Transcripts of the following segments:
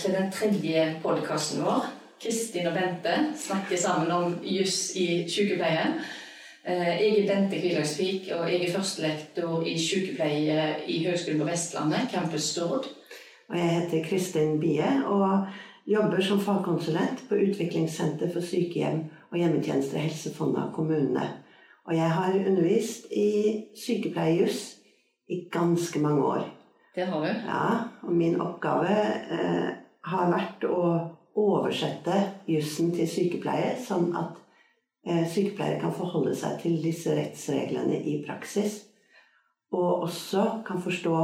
til den tredje podkasten vår. Kristin og Bente snakker sammen om juss i sykepleie. Eh, jeg er Bente Kvilhagsvik, og jeg er førstelektor i sykepleie i Høgskolen på Vestlandet, Campus Stord. Og jeg heter Kristin Bie og jobber som fagkonsulent på Utviklingssenter for sykehjem og hjemmetjenester i Helse Fonna kommune. Og jeg har undervist i sykepleiejuss i ganske mange år. Det har du. Ja, og min oppgave eh, har vært å oversette jussen til sykepleie, sånn at eh, sykepleiere kan forholde seg til disse rettsreglene i praksis. Og også kan forstå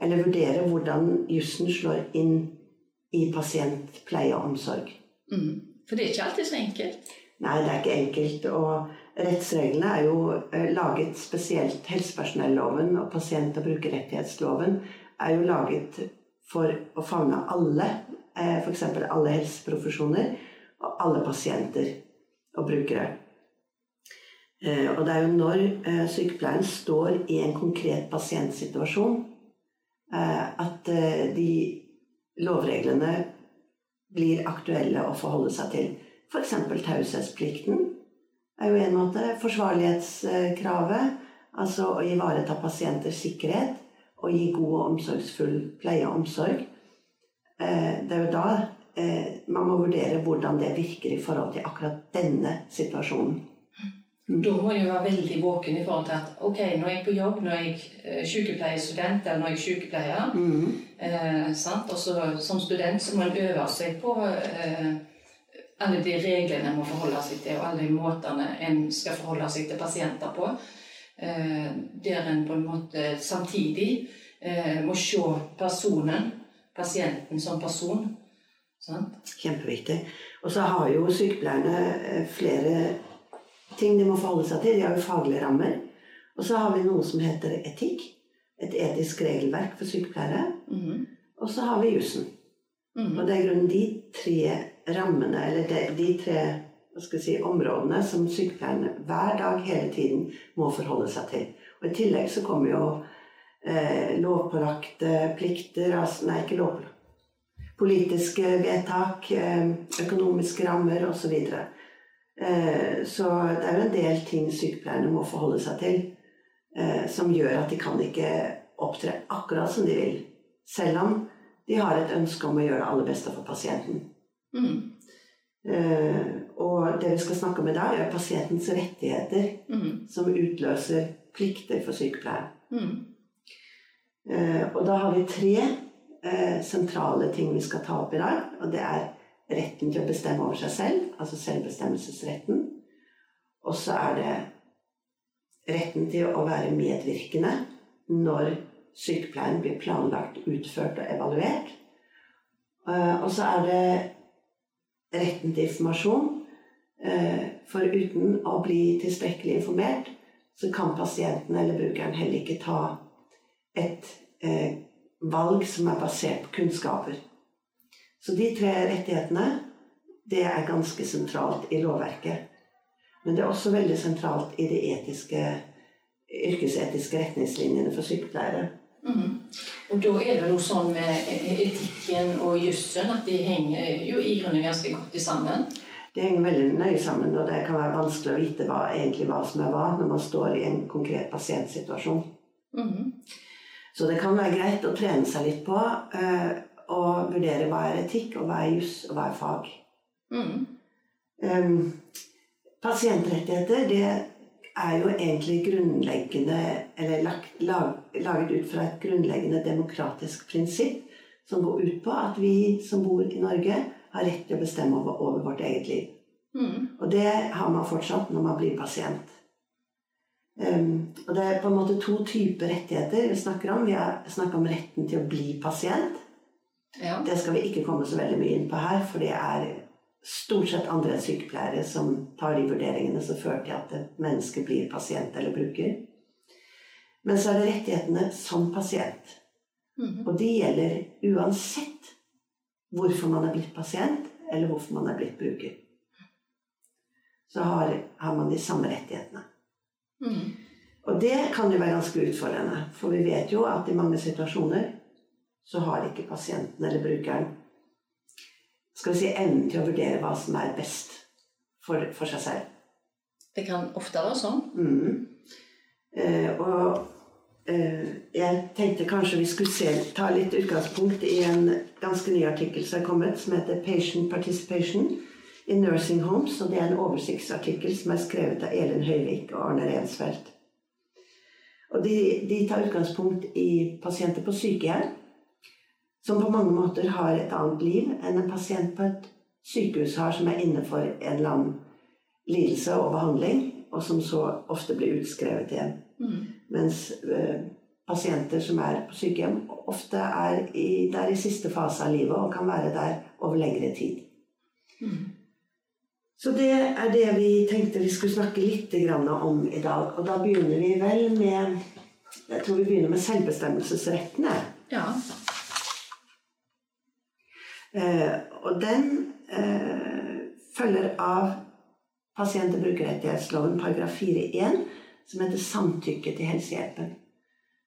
eller vurdere hvordan jussen slår inn i pasientpleie og omsorg. Mm. For det er ikke alltid så enkelt? Nei, det er ikke enkelt. Og rettsreglene er jo eh, laget spesielt Helsepersonelloven og pasient- og brukerrettighetsloven er jo laget for å favne alle. Eh, F.eks. alle helseprofesjoner og alle pasienter og brukere. Eh, og det er jo når sykepleieren står i en konkret pasientsituasjon at de lovreglene blir aktuelle å forholde seg til. F.eks. taushetsplikten er jo en måte. Forsvarlighetskravet, altså å ivareta pasienters sikkerhet og gi god og omsorgsfull pleie og omsorg. Det er jo da man må vurdere hvordan det virker i forhold til akkurat denne situasjonen. Da må jeg være veldig våken i forhold til at ok, når jeg er på jobb, når jeg er sykepleierstudent eller når jeg er sykepleier mm. eh, Og så som student så må en øve seg på eh, alle de reglene en må forholde seg til, og alle de måtene en skal forholde seg til pasienter på. Eh, der en på en måte samtidig eh, må se personen, pasienten som person. Sant? Kjempeviktig. Og så har jo sykepleierne eh, flere ting de må forholde seg til. De har jo faglige rammer. Og så har vi noe som heter etikk. Et etisk regelverk for sykepleiere. Mm. Og så har vi jussen. Mm. Og det er grunnen de tre rammene, eller de, de tre si, områdene som sykepleierne hver dag hele tiden må forholde seg til. Og I tillegg så kommer jo eh, lovpålagte plikter altså, Nei, ikke lovpålagte. Politiske vedtak, eh, økonomiske rammer osv. Eh, så det er jo en del ting sykepleierne må forholde seg til, eh, som gjør at de kan ikke opptre akkurat som de vil. Selv om de har et ønske om å gjøre det aller beste for pasienten. Mm. Eh, og det vi skal snakke om i dag, er pasientens rettigheter Mm. som utløser plikter for sykepleiere. Mm. Og da har vi tre sentrale ting vi skal ta opp i dag. Og det er retten til å bestemme over seg selv, altså selvbestemmelsesretten. Og så er det retten til å være medvirkende når sykepleien blir planlagt, utført og evaluert. Og så er det retten til informasjon. For uten å bli tilstrekkelig informert, så kan pasienten eller brukeren heller ikke ta et valg som er basert på kunnskaper. Så de tre rettighetene, det er ganske sentralt i lovverket. Men det er også veldig sentralt i de etiske, yrkesetiske retningslinjene for sykepleiere. Mm. Og da er det noe sånn med etikken og jussen at de henger jo i grunnen ganske godt sammen. De henger veldig nøye sammen, og det kan være vanskelig å vite hva, egentlig hva som er hva når man står i en konkret pasientsituasjon. Mm. Så det kan være greit å trene seg litt på uh, og vurdere hva er etikk, og hva er juss, og hva er fag. Mm. Um, pasientrettigheter det er jo egentlig grunnleggende Eller lagt, lag, laget ut fra et grunnleggende demokratisk prinsipp som går ut på at vi som bor i Norge, har rett til å bestemme over, over vårt eget liv. Mm. Og det har man fortsatt når man blir pasient. Um, og det er på en måte to typer rettigheter vi snakker om. Vi har snakket om retten til å bli pasient. Ja. Det skal vi ikke komme så veldig mye inn på her, for det er stort sett andre enn sykepleiere som tar de vurderingene som fører til at et menneske blir pasient eller bruker. Men så er det rettighetene som pasient. Mm. Og de gjelder uansett hvorfor man er blitt pasient, eller hvorfor man er blitt bruker. Så har, har man de samme rettighetene. Mm. Og det kan jo være ganske utfordrende, for vi vet jo at i mange situasjoner så har ikke pasienten eller brukeren skal vi si, evnen til å vurdere hva som er best for, for seg selv. Det kan ofte være sånn. Mm. Eh, og eh, jeg tenkte kanskje vi skulle se, ta litt utgangspunkt i en ganske ny artikkel som er kommet, som heter 'Patient Participation in Nursing Homes'. og Det er en oversiktsartikkel som er skrevet av Elin Høyvik og Arne Rensfeldt. Og de, de tar utgangspunkt i pasienter på sykehjem, som på mange måter har et annet liv enn en pasient på et sykehus har, som er inne for en eller annen lidelse og behandling, og som så ofte blir utskrevet igjen. Mm. Mens eh, pasienter som er på sykehjem, ofte er i, der i siste fase av livet og kan være der over lengre tid. Mm. Så det er det vi tenkte vi skulle snakke litt grann om i dag. Og da begynner vi vel med Jeg tror vi begynner med selvbestemmelsesrettene. Ja. Eh, og den eh, følger av pasient- og brukerrettighetsloven paragraf 4-1, som heter samtykke til helsehjelpen.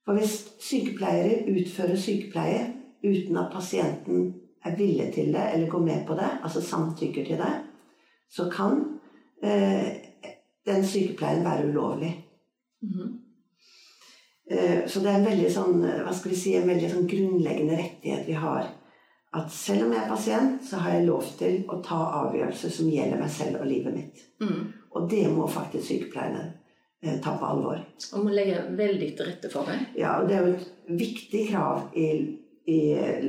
For hvis sykepleiere utfører sykepleie uten at pasienten er villig til det eller går med på det, altså samtykker til det, så kan eh, den sykepleien være ulovlig. Mhm. Eh, Så det er en veldig sånn, hva skal vi si, en veldig sånn grunnleggende rettighet vi har. At selv om jeg er pasient, så har jeg lov til å ta avgjørelser som gjelder meg selv og livet mitt. Mm. Og det må faktisk sykepleierne eh, ta på alvor. Og må legge veldig til rette for det. Ja, og det er jo et viktig krav i, i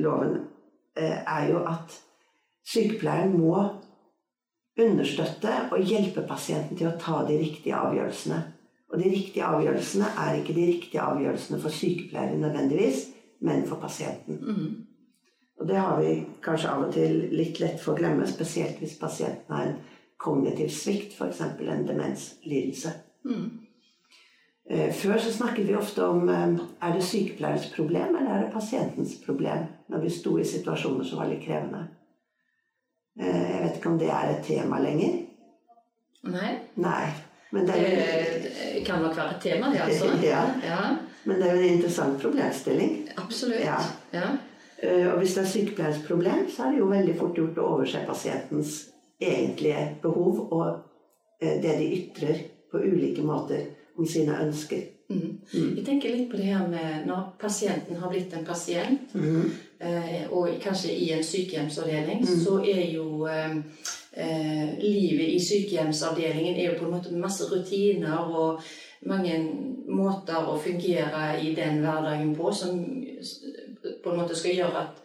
loven eh, er jo at sykepleieren må understøtte og hjelpe pasienten til å ta de riktige avgjørelsene. Og de riktige avgjørelsene er ikke de riktige avgjørelsene for sykepleieren nødvendigvis, men for pasienten. Mm. Og det har vi kanskje av og til litt lett for å glemme, spesielt hvis pasienten har en kognitiv svikt, f.eks. en demenslidelse. Mm. Eh, Før så snakket vi ofte om eh, er det sykepleierens problem eller er det pasientens problem når vi sto i situasjoner som var litt krevende. Eh, Jeg vet ikke om det er et tema lenger. Nei. Nei. Men det jo, Det kan nok være et tema, det, altså. Ja. ja. men det er jo en interessant problemstilling. Absolutt. Ja. Ja. Eh, Og hvis det er sykepleierens problem, så er det jo veldig fort gjort å overse pasientens egentlige behov og eh, det de ytrer på ulike måter om sine ønsker. Mm. Mm. Jeg tenker litt på det her med når pasienten har blitt en pasient, mm. eh, og kanskje i en sykehjemsavdeling, Mm. så er jo eh, eh, livet i sykehjemsavdelingen er jo på en måte masse rutiner og mange måter å fungere i den hverdagen på som på en måte skal gjøre at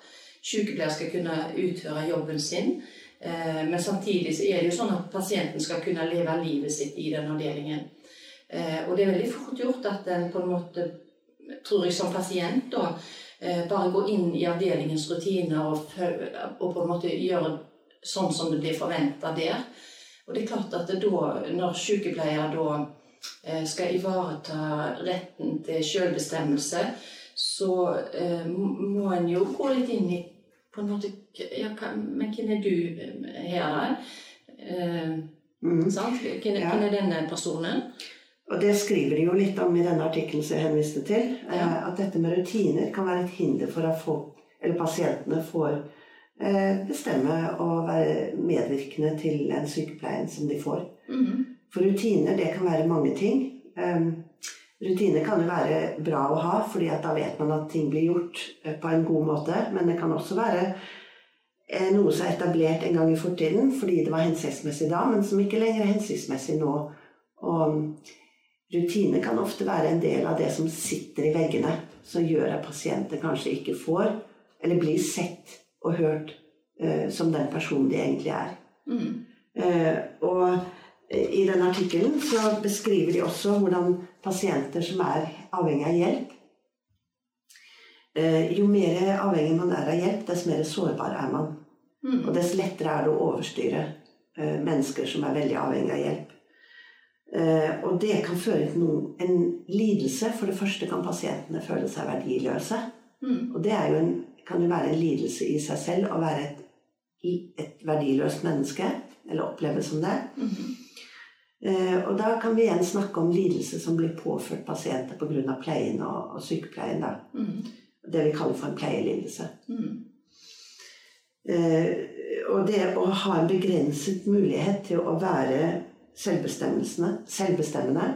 sykepleier skal kunne utføre jobben sin. Eh, Men samtidig så er det jo sånn at pasienten skal kunne leve livet sitt i den avdelingen. Eh, Og det er veldig fort gjort at en på en måte, tror jeg som pasient, da, eh, bare går inn i avdelingens rutiner og, og på en måte gjør sånn som det blir forventa der. Og det er klart at da, når sykepleier da skal ivareta retten til selvbestemmelse, så eh, må en jo gå litt inn i på en måte, ja, Men hvem er du eh, her? Eh, mm. sant? Hvem, Ja. er denne personen? Og det skriver de jo litt om i denne artikkelen som jeg henviste til. Ja. eh, At dette med rutiner kan være et hinder for at folk, eller pasientene får eh, bestemme og være medvirkende til en sykepleien som de får. Mm. For rutiner, det kan være mange ting. Um, Rutiner kan jo være bra å ha, fordi da vet man at ting blir gjort eh, på en god måte. Men det kan også være eh, noe som er etablert en gang i fortiden fordi det var hensiktsmessig da, men som ikke lenger er hensiktsmessig nå. Og rutine kan ofte være en del av det som sitter i veggene, som gjør at pasienter kanskje ikke får, eller blir sett og hørt uh, som den personen de egentlig er. Mm. Uh, og i den artikkelen så beskriver de også hvordan pasienter som er avhengig av hjelp eh, Jo mer avhengig man er av hjelp, dess mer sårbar er man. Mhm. Og dess lettere er det å overstyre eh, mennesker som er veldig avhengig av hjelp. Eh, og det kan føre til noen, en lidelse. For det første kan pasientene føle seg verdiløse. Mhm. Og det er jo en, kan jo være en lidelse i seg selv å være et, et verdiløst menneske, eller oppleves som det. Mm Eh, og da kan vi igjen snakke om lidelse som blir påført pasienter pga. pleien og, og sykepleien. Mhm. Det vi kaller for en pleielidelse. Mm. Eh, og det å ha en begrenset mulighet til å være selvbestemmende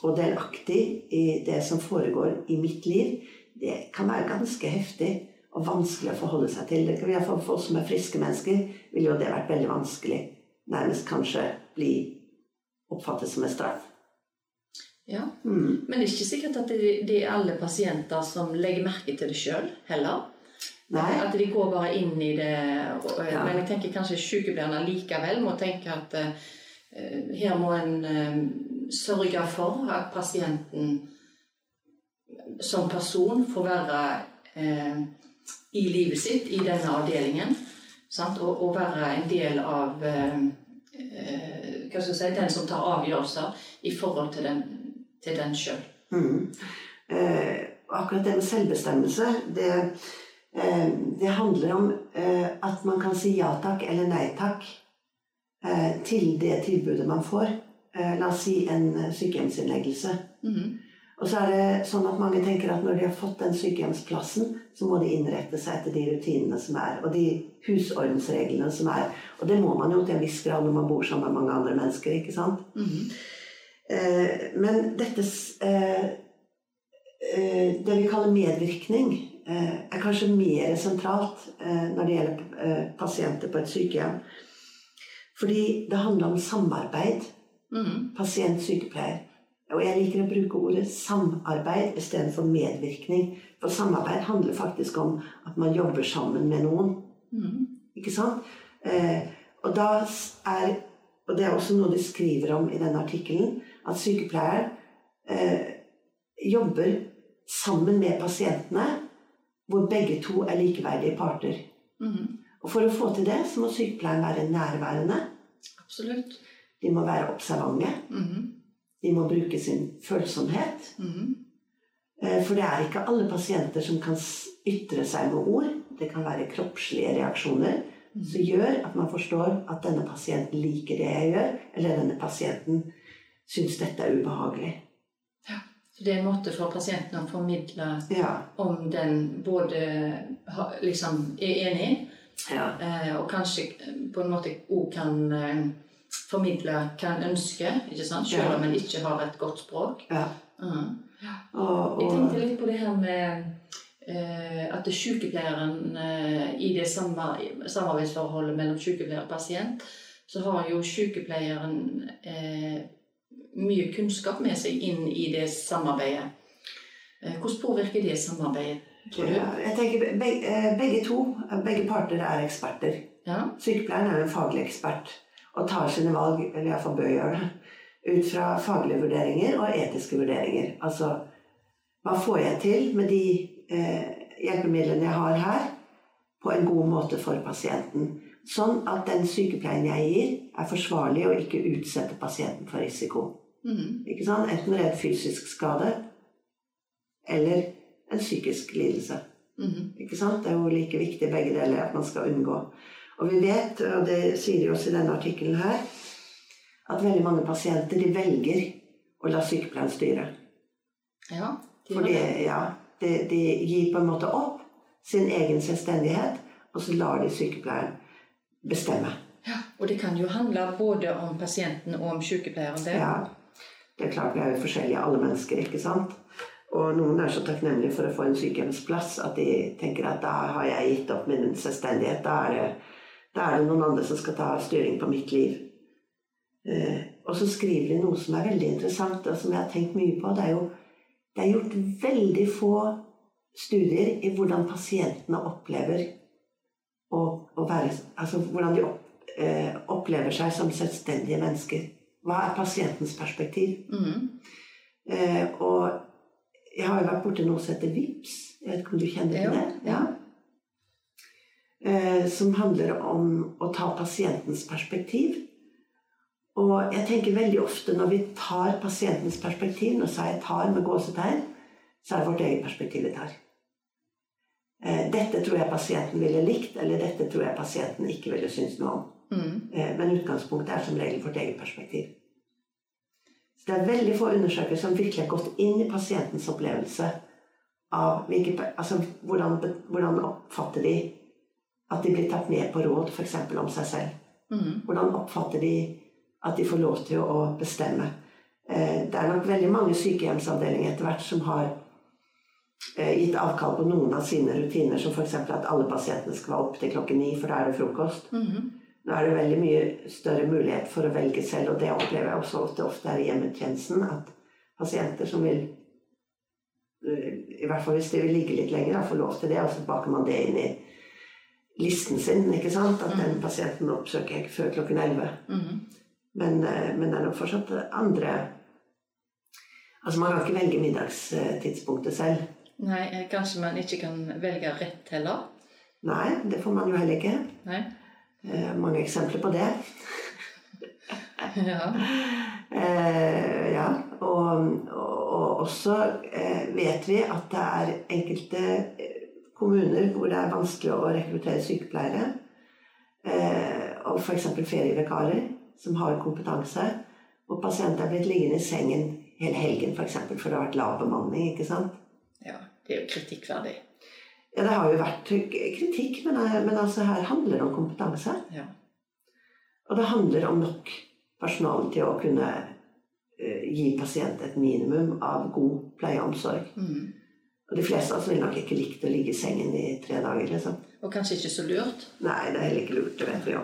og delaktig i det som foregår i mitt liv, det kan være ganske heftig og vanskelig å forholde seg til. For oss som er friske mennesker, ville jo det vært veldig vanskelig. Nærmest kanskje bli oppfattet som en straff. Ja, mm. Men det er ikke sikkert at det, det er alle pasienter som legger merke til det sjøl heller. Nei. At de går bare inn i det. Ja. Men jeg tenker kanskje sykepleierne likevel må tenke at uh, her må en uh, sørge for at pasienten som person får være uh, i livet sitt i denne avdelingen. Og, og, være en del av hva skal jeg si, den som tar avgjørelser i forhold til den, til den sjøl. Mm. akkurat det med selvbestemmelse, det Eh, det handler om eh, at man kan si ja takk eller nei takk eh, til det tilbudet man får. La oss si en sykehjemsinnleggelse. Mm. Og så er det sånn at mange tenker at når de har fått den sykehjemsplassen, så må de innrette seg etter de rutinene som er, og de husordensreglene som er. Og det må man jo til en viss grad når man bor sammen med mange andre mennesker. ikke sant? Mm -hmm. Men dette Det vi kaller medvirkning, Eh, er kanskje mer sentralt eh, når det gjelder eh, pasienter på et sykehjem. Fordi det handler om samarbeid. Mm. Pasient-sykepleier. Og jeg liker å bruke ordet samarbeid istedenfor medvirkning. For samarbeid handler faktisk om at man jobber sammen med noen. Mm. Ikke sant? Eh, og, er, og, det er også noe de skriver om i denne artikkelen, at sykepleier eh, jobber sammen med pasientene hvor begge to er likeverdige parter. Mm. Og For å få til det så må sykepleieren være nærværende. Absolutt. De må være observante. Mm. De må bruke sin følsomhet. Mm. For det er ikke alle pasienter som kan ytre seg med ord. Det kan være kroppslige reaksjoner mm. som gjør at man forstår at denne pasienten liker det jeg gjør, eller denne pasienten syns dette er ubehagelig. Så det er en måte for pasienten å formidle ja. om den både liksom er enig, ja. Eh, og kanskje på en måte òg kan eh, formidle hva en ønsker, ikke sant? selv om en ikke har et godt språk. Ja. Uh -huh. Jeg tenkte litt på det her med uh, at sykepleieren uh, i det samarbeidsforholdet mellom sykepleier og pasient, så har jo sykepleieren mye kunnskap med seg inn i det samarbeidet. Eh, hvordan påvirker det samarbeidet? tror du? jeg tenker begge, eh, begge, to, begge parter er eksperter. Ja. Sykepleieren er en faglig ekspert og tar sine valg, eller iallfall bør gjøre det, ut fra faglige vurderinger og etiske vurderinger. Altså hva får jeg til med de eh, hjelpemidlene jeg har her, på en god måte for pasienten? Sånn at den sykepleien jeg gir, er forsvarlig og ikke utsetter pasienten for risiko. Mm. Ikke sant? Enten redd fysisk skade eller en psykisk lidelse. Mm. Ikke sant? Det er jo like viktig begge deler at man skal unngå. Og vi vet, og det sier de også i denne artikkelen her, at veldig mange pasienter de velger å la sykepleieren styre. Ja, de Fordi, ja, de, de gir på en måte opp sin egen selvstendighet, og så lar de sykepleieren bestemme. Ja, Og det kan jo handle både om pasienten og om sykepleieren. Det. Ja, det er klart vi er jo forskjellige, alle mennesker, ikke sant. Og noen er så takknemlige for å få en sykehjemsplass at de tenker at da har jeg gitt opp min selvstendighet. Da er det, da er det noen andre som skal ta styring på mitt liv. Eh, og så skriver de noe som er veldig interessant, og som jeg har tenkt mye på. Det er jo det er gjort veldig få studier i hvordan pasientene opplever å, å være Altså hvordan de opp, eh, opplever seg som selvstendige mennesker. Hva er pasientens perspektiv? Mm. Eh, og jeg har jo vært borti noe som heter VIPS. Jeg vet ikke om du kjenner til det? Ja. Eh, som handler om å ta pasientens perspektiv. Og jeg tenker veldig ofte når vi tar pasientens perspektiv, når jeg 'tar' med gåsetegn, så er det vårt eget perspektiv vi tar. Eh, dette tror jeg pasienten ville likt, eller dette tror jeg pasienten ikke ville synes noe om. Mm. Eh, men utgangspunktet er som regel vårt eget perspektiv. Så det er veldig få undersøkelser som virkelig har gått inn i pasientens opplevelse av hvilke, altså, hvordan, hvordan oppfatter de at de blir tatt med på råd f.eks. om seg selv. Mm. Hvordan oppfatter de at de får lov til å bestemme? Eh, Det er nok veldig mange sykehjemsavdelinger etter hvert som har eh, gitt avkall på noen av sine rutiner, som f.eks. at alle pasientene skal være opp til klokken ni, for da er det frokost. Mm. Nå er det veldig mye større mulighet for å velge selv, og det opplever jeg også ofte, ofte her i hjemmetjenesten, at pasienter som vil eh, I hvert fall hvis de vil ligge litt lenger, får lov til det, og så baker man det inn i listen sin. ikke sant? At den pasienten oppsøker jeg ikke før klokken 11. Mhm. Men, eh, men det er nok fortsatt andre Altså Man kan ikke velge middagstidspunktet selv. Nei, kanskje man ikke kan velge rett heller? Nei, det får man jo heller ikke. Nei? Eh, mange eksempler på det. Ja. Eh, ja, og, og, og også eh, vet vi at det er enkelte kommuner hvor det er vanskelig å rekruttere sykepleiere. Eh, og f.eks. ferievikarer som har kompetanse. og pasienter er blitt liggende i sengen hele helgen f.eks. For, eksempel, for det har vært lav bemanning. ikke sant? ja. Det er jo kritikkverdig. Ja, det har jo vært kritikk, men, men altså her handler det om kompetanse. Ja. Og det handler om nok personale til å kunne uh, gi pasient et minimum av god pleie og omsorg. Mhm. Og de fleste av oss ville nok ikke likt å ligge i sengen i tre dager. liksom. Og kanskje ikke så lurt. Nei, det er heller ikke lurt. Det vet vi jo.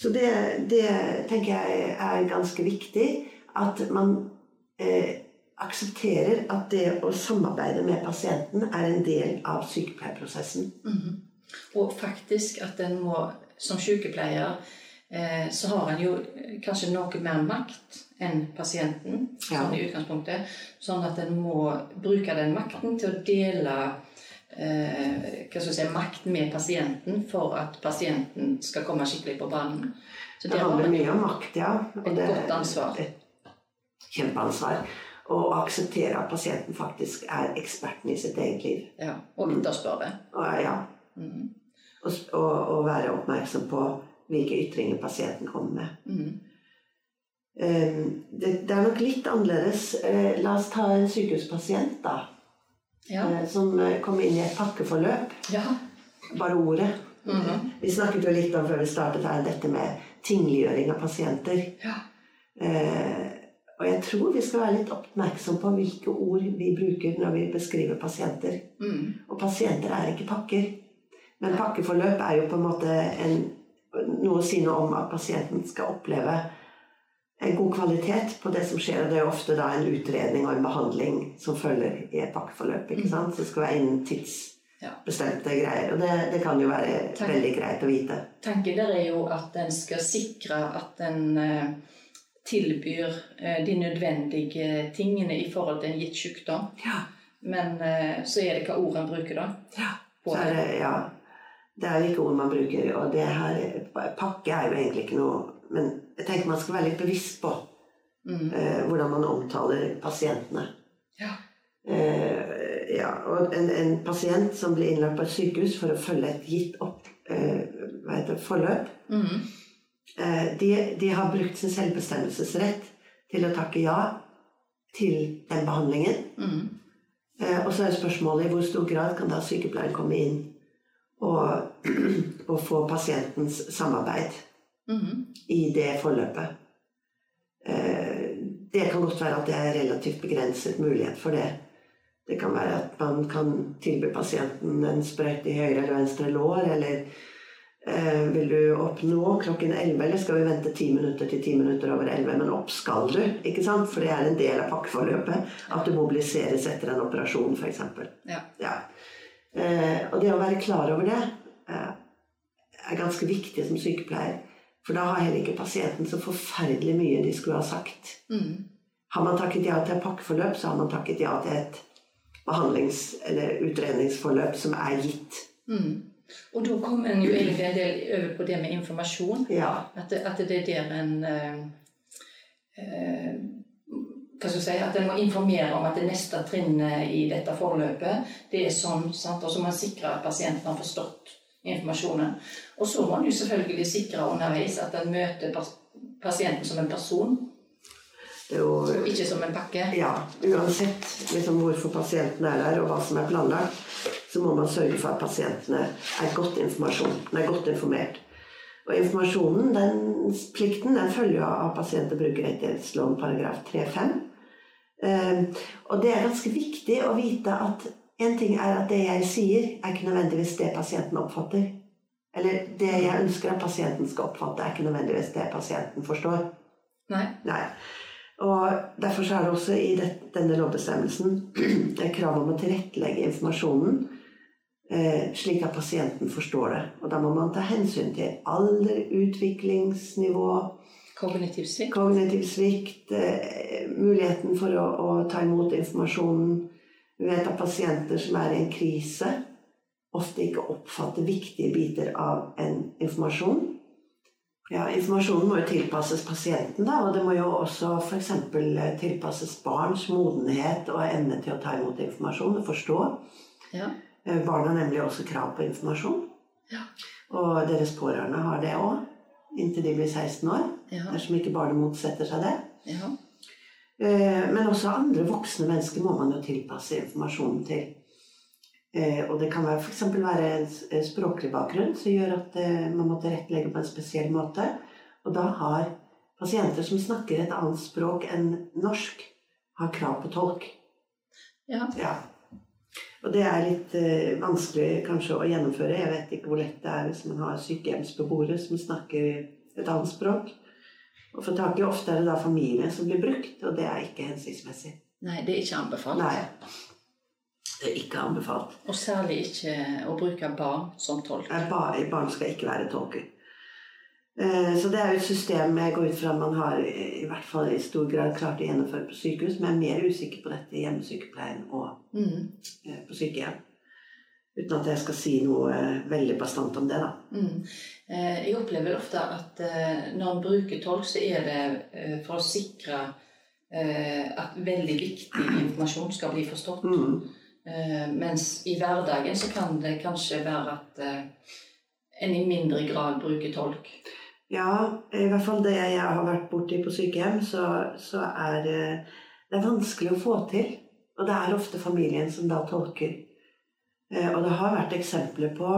Så det, det tenker jeg er ganske viktig. At man eh, aksepterer at det å samarbeide med pasienten er en del av sykepleierprosessen. Mhm. Og faktisk at en må, som sykepleier, så har en jo eh, kanskje noe mer makt enn pasienten, Ja. sånn i utgangspunktet. Sånn at en må bruke den makten til å dele eh, si, makt med pasienten for at pasienten skal komme skikkelig på banen. Så Det handler mye om makt, ja. Og et det godt ansvar. Et kjempeansvar. Og å akseptere at pasienten faktisk er eksperten i sitt eget liv. Ja, og etterspørre. Mm. Ja, Mm. og, og, og være oppmerksom på hvilke ytringer pasienten kommer med. Mm. Eh, Det, det er nok litt annerledes. Eh, La oss ta en sykehuspasient, da. Ja. eh, Som eh, kom inn i et pakkeforløp. ja. Bare ordet. Mhm. Vi snakket jo litt om før vi startet her, dette med tingliggjøring av pasienter. ja. Eh, og jeg tror vi skal være litt oppmerksom på hvilke ord vi bruker når vi beskriver pasienter. Mm. Og pasienter er ikke pakker. Men pakkeforløp er jo på en måte en, noe å si noe om at pasienten skal oppleve en god kvalitet på det som skjer. Og det er jo ofte da en utredning og en behandling som følger i et pakkeforløp. ikke sant? Så det skal være innen tidsbestemte greier. Og det, det kan jo være Takk. veldig greit å vite. Tanken der er jo at en skal sikre at en eh, tilbyr eh, de nødvendige tingene i forhold til en gitt sykdom. Ja. Men eh, så er det hva ord en bruker, da. Ja. Så er det, ja, det er jo ikke ord man bruker. Og det her Pakke er jo egentlig ikke noe Men jeg tenker man skal være litt bevisst på Mm. eh, hvordan man omtaler pasientene. Ja. Eh, ja, og en, en pasient som blir innlagt på et sykehus for å følge et gitt opp, eh, hva heter det, forløp, Mm. eh, de, de har brukt sin selvbestemmelsesrett til å takke ja til den behandlingen. Mm. Eh, og så er spørsmålet i hvor stor grad kan da sykepleieren komme inn og, og få pasientens samarbeid Mm. i det forløpet. Eh, det kan godt være at det er relativt begrenset mulighet for det. Det kan være at man kan tilby pasienten en sprøyte i høyre eller venstre lår, eller eh, vil du opp nå klokken 11, eller skal vi vente 10 minutter til 10 minutter over 11? Men opp skal du, ikke sant? For det er en del av pakkeforløpet at du mobiliseres etter en operasjon, f.eks. Ja. Ja. Eh, og det å være klar over det eh, er ganske viktig som sykepleier. For da har heller ikke pasienten så forferdelig mye de skulle ha sagt. Mm. Har man takket ja til et pakkeforløp, så har man takket ja til et behandlings- eller utredningsforløp som er gitt. Mm. Og da kommer en jo egentlig en del over på det med informasjon. Ja. At det, at det er der en eh, hva skal jeg si, At en må informere om at det neste trinnet i dette forløpet det er sånn. Sant? Og så må en sikre at pasienten har forstått informasjonen. Og så må en jo selvfølgelig sikre underveis at en møter pasienten som en person, er jo ikke som en pakke. Ja, uansett liksom hvorfor pasienten er der og hva som er planlagt, så må man sørge for at pasientene er godt, er godt informert. Og informasjonen, den plikten, den følger av pasient- og brukerrettighetsloven paragraf 3-5. Ehm, og det er ganske viktig å vite at en ting er at det jeg sier, er ikke nødvendigvis det pasienten oppfatter. Eller det jeg ønsker at pasienten skal oppfatte, er ikke nødvendigvis det pasienten forstår. Nei. Nei. Og Derfor er det også i denne lovbestemmelsen krav om å tilrettelegge informasjonen eh, slik at pasienten forstår det. Og da må man ta hensyn til alder, utviklingsnivå, Kognitiv svikt. Kognitiv svikt eh, muligheten for å, å, ta imot informasjonen. Vi vet at pasienter som er i en krise, ofte ikke oppfatter viktige biter av en informasjon. Ja, Informasjonen må jo tilpasses pasienten, da, og det må jo også f.eks. Eh, tilpasses barns modenhet og evne til å ta imot informasjon og forstå. Ja. Eh, barn har nemlig også krav på informasjon. Ja. Og deres pårørende har det òg, inntil de blir 16 år. Ja. Dersom ikke barnet motsetter seg det. Ja. Eh, men også andre voksne mennesker må man jo tilpasse informasjonen til. Eh, og det kan f.eks. være en språklig bakgrunn som gjør at eh, man må tilrettelegge på en spesiell måte. Og da har pasienter som snakker et annet språk enn norsk, har krav på tolk. Ja. ja. Og det er litt vanskelig kanskje å gjennomføre. Jeg vet ikke hvor lett det er hvis man har sykehjemsbeboere som snakker et annet språk. Og for tak i ofte er det da familien som blir brukt, og det er ikke hensiktsmessig. Nei, det er ikke anbefalt. Nei. Det er ikke anbefalt. Og særlig ikke å bruke barn som tolk. Barn skal ikke være tolker. Eh, så det er jo et system jeg går ut fra man har i hvert fall i stor grad klart å gjennomføre på sykehus, men jeg er mer usikker på dette i hjemmesykepleien og mm. Eh, på sykehjem. Uten at jeg skal si noe eh, veldig bastant om det, da. Mm. Jeg opplever ofte at når en bruker tolk, så er det for å sikre at veldig viktig informasjon skal bli forstått. Mm. Eh, mens i hverdagen så kan det kanskje være at eh, en i mindre grad bruker tolk. Ja, i hvert fall det jeg har vært borti på sykehjem, så, så er det er vanskelig å få til. Og det er ofte familien som da tolker. Eh, og det har vært eksempler på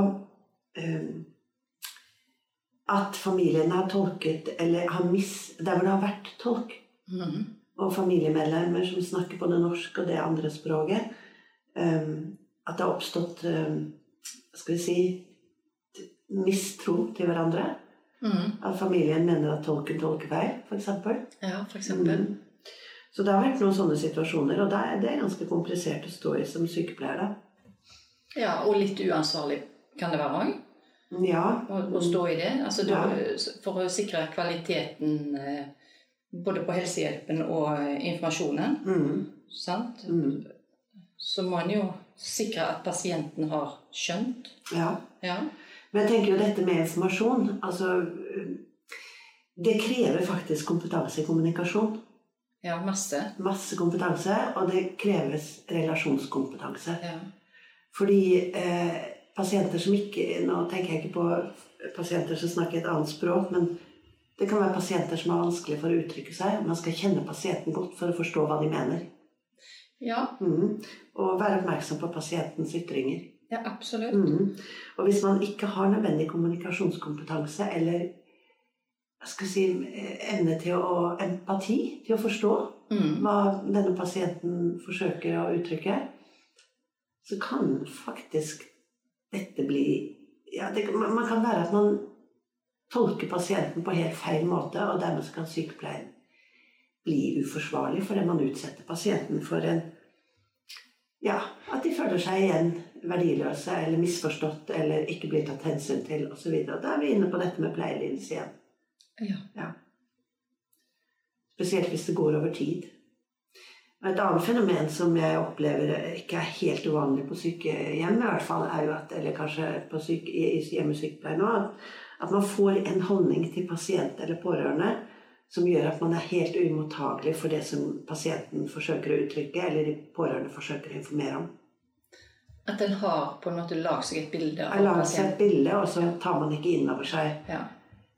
at familien har tolket eller har mis... Der hvor det har vært tolk. Mm -hmm. Og familiemedlemmer som snakker både norsk og det andre språket Ehm, at det har oppstått skal vi si mistro til hverandre. Mm. At familien mener at tolken tolker feil, f.eks. Ja, for eksempel. mm. Så det har vært noen sånne situasjoner, og er, det er ganske komplisert å stå i som sykepleier. da. Ja, og litt uansvarlig kan det være òg? Ja. Å, å, stå i det? Altså, ja. For å sikre kvaliteten eh, både på helsehjelpen og eh, informasjonen. Mm. Sant? Mm så må en jo sikre at pasienten har skjønt. Ja. ja. Men jeg tenker jo dette med informasjon altså, Det krever faktisk kompetanse i kommunikasjon. Ja, masse. Masse kompetanse, og det kreves relasjonskompetanse. Ja. Fordi eh, pasienter som ikke Nå tenker jeg ikke på pasienter som snakker et annet språk, men det kan være pasienter som er vanskelig for å uttrykke seg. Man skal kjenne pasienten godt for å forstå hva de mener. Ja. Mm. Og være oppmerksom på pasientens ytringer. Ja, absolutt. Mm. Og hvis man ikke har nødvendig kommunikasjonskompetanse eller skal si, evne til å empati, til å forstå mm. hva denne pasienten forsøker å uttrykke, så kan faktisk dette bli ja, det, Man kan være at man tolker pasienten på helt feil måte, og dermed kan sykepleien bli uforsvarlig fordi man utsetter pasienten for en Ja, at de føler seg igjen verdiløse eller misforstått eller ikke blir tatt hensyn til osv. Da er vi inne på dette med pleielinse igjen. Ja. ja. Spesielt hvis det går over tid. Et annet fenomen som jeg opplever ikke er helt uvanlig på sykehjem, i hvert fall, er jo at, eller kanskje på syke, i hjemmesykepleien òg, at man får en holdning til pasient eller pårørende som gjør at man er helt uimottagelig for det som pasienten forsøker å uttrykke, eller de pårørende forsøker å informere om. At en har på en måte lagd seg et bilde av lagd seg et bilde, og så tar man ikke inn over seg ja.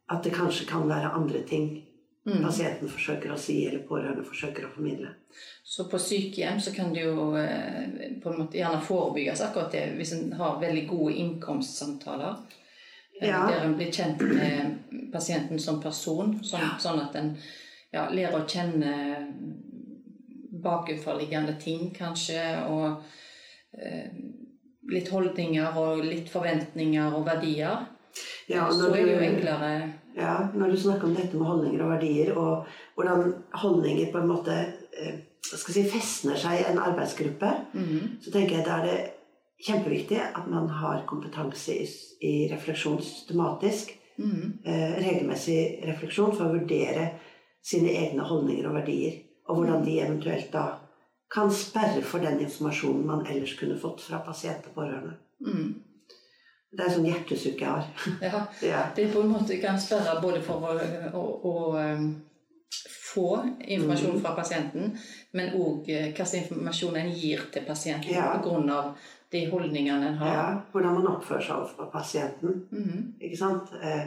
at det kanskje kan være andre ting Mm. pasienten forsøker å si, eller pårørende forsøker å formidle. Så på sykehjem så kan det jo eh, på en måte gjerne forebygges akkurat det hvis en har veldig gode innkomstsamtaler. eh, Ja. Der en blir kjent med pasienten som person, sånn, Ja. sånn at en ja, lærer å kjenne bakenforliggende ting, kanskje, og eh, litt holdninger og litt forventninger og verdier. Ja, så er det jo du- enklere Ja, når du snakker om dette med holdninger og verdier, og hvordan holdninger på en måte eh, skal si, festner seg i en arbeidsgruppe, Mhm. så tenker jeg da er det kjempeviktig at man har kompetanse i, i refleksjon systematisk. Mhm. Eh, regelmessig refleksjon for å vurdere sine egne holdninger og verdier. Og hvordan de eventuelt da kan sperre for den informasjonen man ellers kunne fått fra pasient og pårørende. Mhm. Det er sånn hjertesukk jeg har. Ja. Ja. Det på en måte kan sperre både for å, å, å um, få informasjon Mm. fra pasienten, men òg hva slags informasjon en gir til pasienten Ja. av de holdningene en har. ja, hvordan man oppfører seg overfor pasienten. Mhm. Ikke sant? Eh,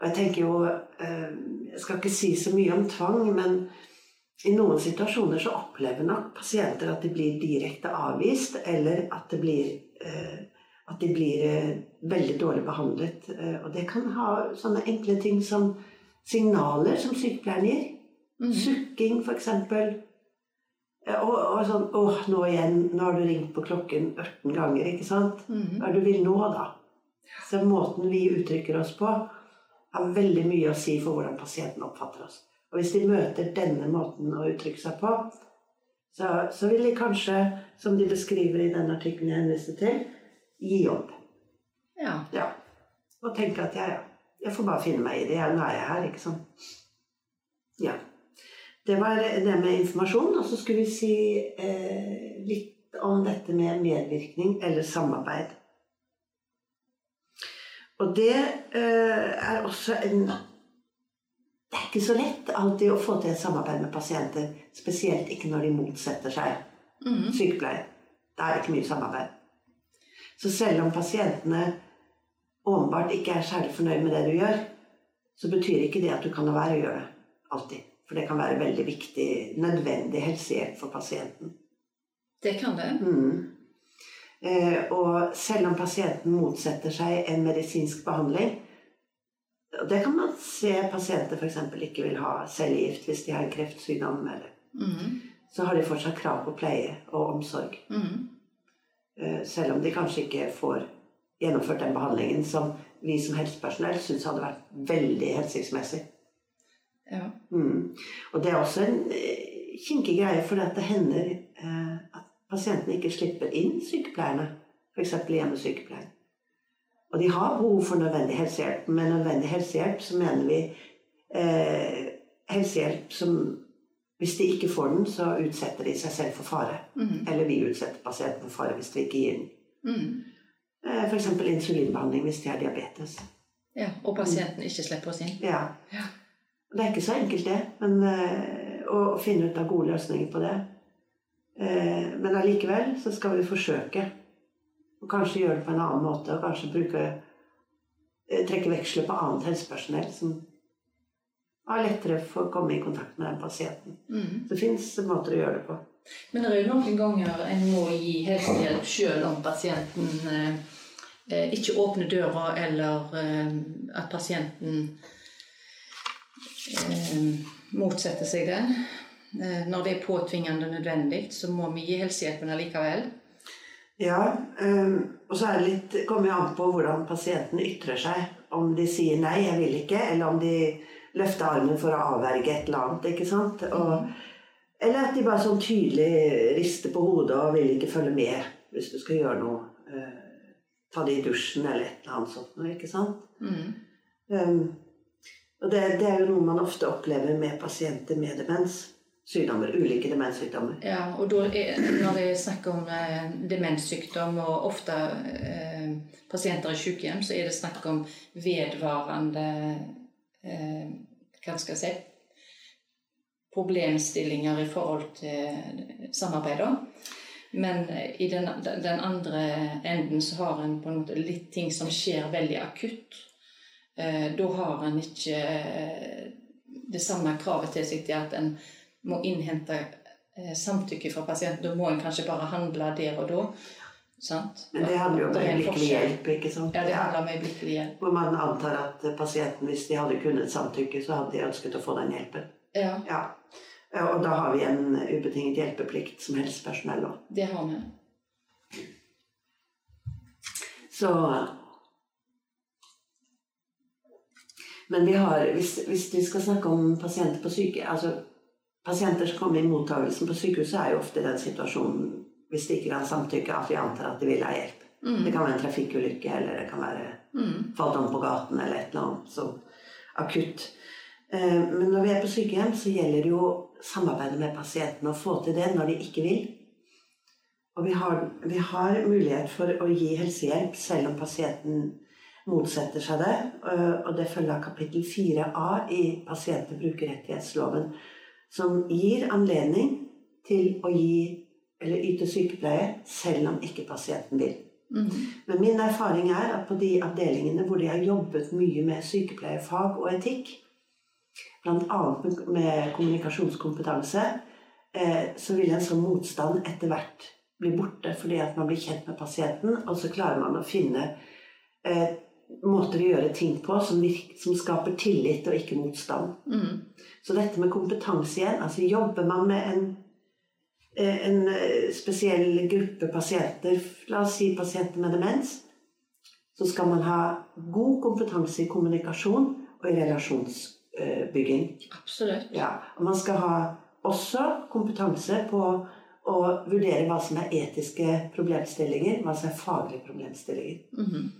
og jeg tenker jo eh, Jeg skal ikke si så mye om tvang, men i noen situasjoner så opplever nok pasienter at de blir direkte avvist, eller at, det blir, eh, at de blir eh, veldig dårlig behandlet. Eh, og det kan ha sånne enkle ting som signaler som sykepleieren gir. Mm. Sukking, f.eks. Og, og sånn 'Å, nå igjen. Nå har du ringt på klokken 18 ganger.' Ikke sant? Mm. Hva er du vil nå, da? Så måten vi uttrykker oss på, har veldig mye å si for hvordan pasienten oppfatter oss. Og hvis de møter denne måten å uttrykke seg på, så, så vil de kanskje, som de beskriver i den artikkelen jeg henviste til, gi opp. Ja. Ja. Og tenke at ja, ja, jeg får bare finne meg i det. Ja, nå er jeg her, ikke sant. Ja. Det var det med informasjon. Og så skulle vi si eh, litt om dette med medvirkning eller samarbeid. Og det eh, er også en Det er ikke så lett alltid å få til et samarbeid med pasienter. Spesielt ikke når de motsetter seg mm. sykepleier. Da er det ikke mye samarbeid. Så selv om pasientene åpenbart ikke er særlig fornøyd med det du gjør, så betyr ikke det at du kan la være å gjøre det. Alltid. For det kan være veldig viktig, nødvendig helsehjelp for pasienten. Det kan det. Mm. Eh, og selv om pasienten motsetter seg en medisinsk behandling og Det kan man se pasienter f.eks. ikke vil ha cellegift hvis de har en kreftsykdom, eller, Mhm. så har de fortsatt krav på pleie og omsorg. Mhm. Eh, Selv om de kanskje ikke får gjennomført den behandlingen som vi som helsepersonell syns hadde vært veldig hensiktsmessig. Ja. Mm. Og det er også en eh, kinkig greie, for det hender eh, at pasientene ikke slipper inn sykepleierne. F.eks. hjemmesykepleiere. Og de har behov for nødvendig helsehjelp. Med nødvendig helsehjelp så mener vi eh, helsehjelp som Hvis de ikke får den, så utsetter de seg selv for fare. Mm. Eller vi utsetter pasienten for fare hvis vi ikke gir den. Mm. Eh, F.eks. insulinbehandling hvis de har diabetes. ja. Og pasienten ikke slipper oss inn. Ja. Ja. Det er ikke så enkelt, det. Men eh, å finne ut av gode løsninger på det. Eh, men allikevel så skal vi forsøke. Og kanskje gjøre det på en annen måte. Og kanskje bruke trekke veksler på annet helsepersonell som har lettere for å komme i kontakt med den pasienten. Mm. Det fins måter å gjøre det på. Men det er jo noen ganger en må gi helsehjelp selv om pasienten eh, eh, ikke åpner døra, eller eh, at pasienten eh, motsetter seg det. Eh, når det er påtvingende nødvendig, så må vi gi helsehjelpen allikevel. Ja, eh, og så er det litt, kommer jo an på hvordan pasienten ytrer seg. Om de sier 'nei, jeg vil ikke', eller om de løfter armen for å avverge et eller annet. ikke sant? Og, eller at de bare sånn tydelig rister på hodet og vil ikke følge med hvis du skal gjøre noe. Eh, ta det i dusjen eller et eller annet sånt. noe, ikke sant? Mm. Um, og det, det er jo noe man ofte opplever med pasienter med demens. Sykdommer, ulike demenssykdommer. Ja, og er, når det er snakk om eh, demenssykdom og ofte eh, pasienter i sykehjem, så er det snakk om vedvarende eh, Hva skal jeg si Problemstillinger i forhold til samarbeid. Men i den, den andre enden så har en på en måte litt ting som skjer veldig akutt. Eh, da har en ikke det samme kravet til seg til at en må innhente eh, samtykke fra pasienten. Da må en kanskje bare handle der og da. Sant? Men det handler jo om øyeblikkelig hjelp, ikke sant? Ja, det handler om øyeblikkelig hjelp. Hvor man antar at pasienten, hvis de hadde kunnet samtykke, så hadde de ønsket å få den hjelpen. Ja, Ja. Og da har vi en ubetinget hjelpeplikt som helsepersonell òg. det har vi. Så Men vi har, hvis, hvis vi skal snakke om pasienter på syke... Altså, pasienter som kommer i mottagelsen på sykehuset, er jo ofte i den situasjonen, hvis de ikke kan samtykke, at vi antar at de vil ha hjelp. Mm. Det kan være en trafikkulykke, eller det kan være Mm. falt om på gaten, eller et eller annet så akutt. Eh, Men når vi er på sykehjem, så gjelder det jo samarbeidet med pasientene og få til det når de ikke vil. Og vi har, vi har mulighet for å gi helsehjelp selv om pasienten motsetter seg det. eh, Og det følger av kapittel 4a i pasient- og brukerrettighetsloven, som gir anledning til å gi eller yte sykepleie selv om ikke pasienten vil. Mm. Men min erfaring er at på de avdelingene hvor de har jobbet mye med sykepleierfag og etikk, bl.a. med- med kommunikasjonskompetanse, eh, så vil en sånn motstand etter hvert bli borte fordi at man blir kjent med pasienten, og så klarer man å finne eh, måter å gjøre ting på som, virker, som skaper tillit og ikke motstand. Mm. Så dette med kompetanse igjen, altså jobber man med en, en eh, spesiell gruppe pasienter, la oss si pasienter med demens, så skal man ha god kompetanse i kommunikasjon og i relasjonsbygging. Absolutt. Ja, og man skal ha også kompetanse på å vurdere hva som er etiske problemstillinger, hva som er faglige problemstillinger. Mhm.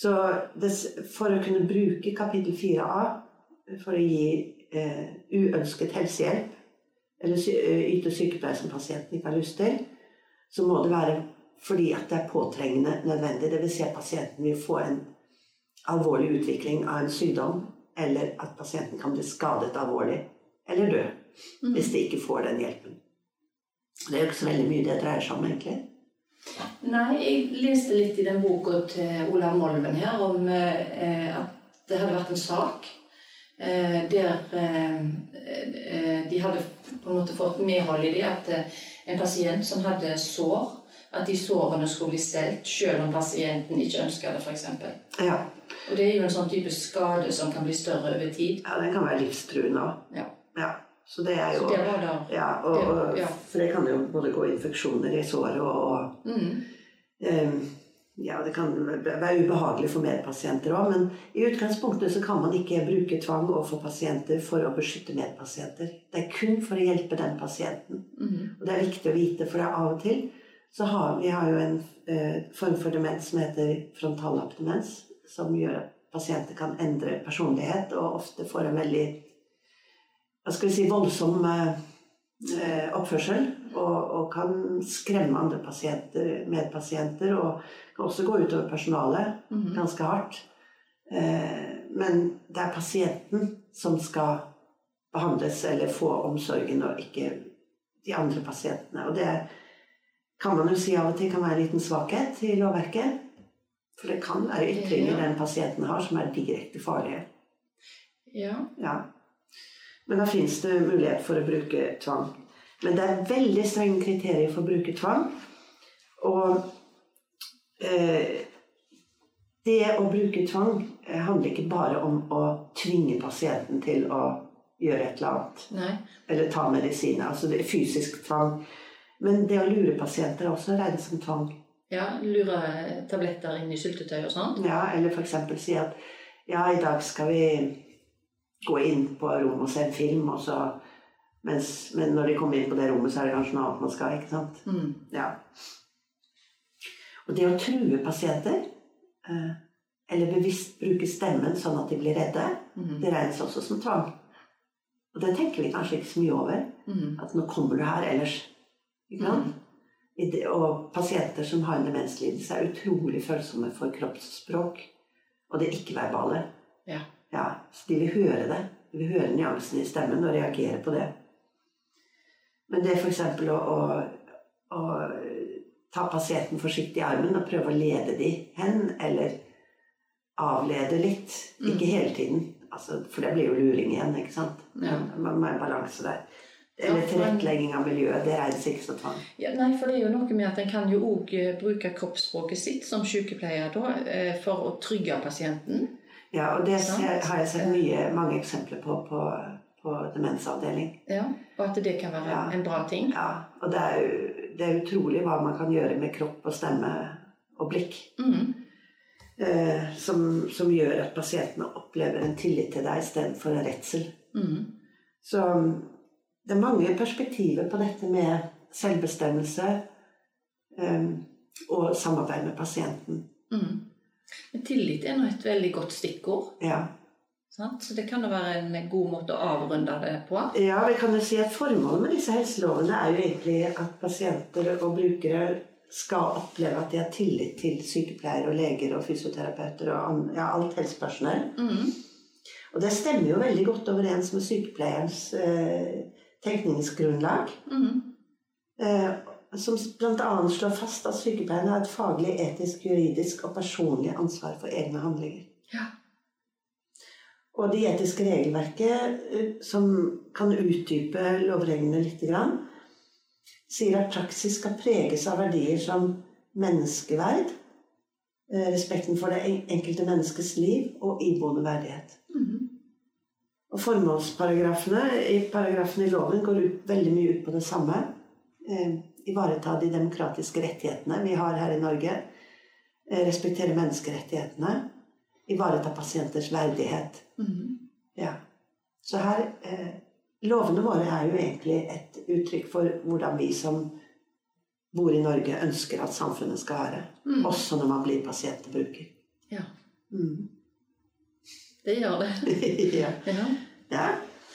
Så det, for å kunne bruke kapittel 4a for å gi eh, uønsket helsehjelp, eller eh, yte sykepleie som pasienten ikke har lyst til, så må det være fordi at det er påtrengende nødvendig. Dvs. Si at pasienten vil få en alvorlig utvikling av en sykdom, eller at pasienten kan bli skadet alvorlig, eller dø, mm. hvis de ikke får den hjelpen. Det er jo ikke så veldig mye det dreier seg om, egentlig. Nei, jeg leste litt i den boka til Olav Molven her om eh, at det hadde vært en sak der eh, eh, de hadde på en måte fått medhold i det at eh, en pasient som hadde sår, at de sårene skulle bli stelt selv om pasienten ikke ønska det, f.eks. Ja, Og det er jo en sånn type skade som kan bli større over tid. ja den kan være livstruende òg. Ja. Ja, så det er jo det var Ja, og, og, Ja. for det kan jo både gå infeksjoner i såret og, og mm, ehm, Ja, det kan være ubehagelig for medpasienter òg, men i utgangspunktet så kan man ikke bruke tvang overfor pasienter for å beskytte medpasienter. Det er kun for å hjelpe den pasienten. mm, Og det er viktig å vite, for det av og til så har vi har jo en eh, form for demens som heter frontallappdemens, som gjør at pasienter kan endre personlighet og ofte får en veldig hva skal vi si, voldsom eh, oppførsel. Og, og kan skremme andre pasienter, medpasienter, og kan også gå utover personalet mm, ganske hardt. Eh, men det er pasienten som skal behandles eller få omsorgen, og ikke de andre pasientene. Og det kan man jo si av og til kan være en liten svakhet i lovverket. For det kan være ytringer den pasienten har som er direkte farlige. ja. Ja. Men da fins det mulighet for å bruke tvang. Men det er veldig strenge kriterier for å bruke tvang. Og eh, det å bruke tvang eh, handler ikke bare om å tvinge pasienten til å gjøre et eller annet. Nei. Eller ta medisiner. Altså det er fysisk tvang. Men det å lure pasienter er også regnet som tvang. Ja, lure tabletter inn i syltetøy og sånt. Ja, eller f.eks. si at ja, i dag skal vi gå inn på rommet og se en film, og så mens, Men når de kommer inn på det rommet, så er det kanskje noe annet man skal. ikke sant? Mm. Ja. Og det å true pasienter, eh, eller bevisst bruke stemmen sånn at de blir redde, Mm. det regnes også som tvang. Og det tenker vi kanskje ikke så mye over. Mm. At nå kommer du her ellers. Ikke sant? I det- Og pasienter som har en demenslidelse, er utrolig følsomme for kroppsspråk og det ikke-verbale. Ja. Ja, de vil høre det. De vil høre nyansene i stemmen og reagere på det. Men det f.eks. Å, å, å ta pasienten forsiktig i armen og prøve å lede de hen, eller avlede litt. Mm. Ikke hele tiden. altså, For det blir jo luring igjen, ikke sant? Ja. Man må ha en balanse der. Eller tilrettelegging av miljøet. Det regnes ikke som tvang. Ja, nei, for det er jo noe med at en kan jo òg bruke kroppsspråket sitt som sykepleier da, eh, for å trygge pasienten. Ja, og det ser, har jeg sett mye, mange eksempler på på, på demensavdeling. Ja, og at det kan være Ja. en bra ting. Ja, og det er, det er utrolig hva man kan gjøre med kropp og stemme og blikk. Mm. Eh, som, som gjør at pasientene opplever en tillit til deg istedenfor en redsel. Mm. Så det er mange perspektiver på dette med selvbestemmelse eh, og samarbeid med pasienten. Mhm. Men tillit er nå et veldig godt stikkord. Ja. Sant? Så det kan jo være en god måte å avrunde det på. ja, vi kan jo si at formålet med disse helselovene er jo egentlig at pasienter og brukere skal oppleve at de har tillit til sykepleiere og leger og fysioterapeuter og ja, alt helsepersonell. Mm. Og det stemmer jo veldig godt overens med sykepleierens eh, tenkningsgrunnlag. Mm. Eh, som bl.a. slår fast at sykepleierne har et faglig, etisk, juridisk og personlig ansvar for egne handlinger. Ja. Og det etiske regelverket, eh, som kan utdype lovreglene litt, sier at praksis skal preges av verdier som menneskeverd, eh, respekten for det enkelte menneskes liv og iboende verdighet. Mhm. Og formålsparagrafene i paragrafene i loven går ut, veldig mye ut på det samme. Ivareta de demokratiske rettighetene vi har her i Norge. Eh, respektere menneskerettighetene. Ivareta pasienters verdighet. Mhm. Ja. Så her eh, Lovene våre er jo egentlig et uttrykk for hvordan vi som bor i Norge, ønsker at samfunnet skal være. Mm. Også når man blir pasient og bruker. Ja, Mm. det gjør det. ja. Ja. ja.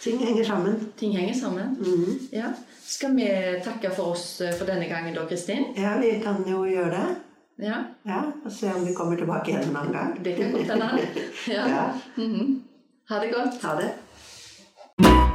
Ting henger sammen. Ting henger sammen. Mhm. Ja. Skal vi takke for oss eh, for denne gangen da, Kristin? Ja, vi kan jo gjøre det. Ja, Ja, og se om vi kommer tilbake igjen en annen gang. det kan godt hende. Ja. Ja. Mhm. Ha det godt. Ha det.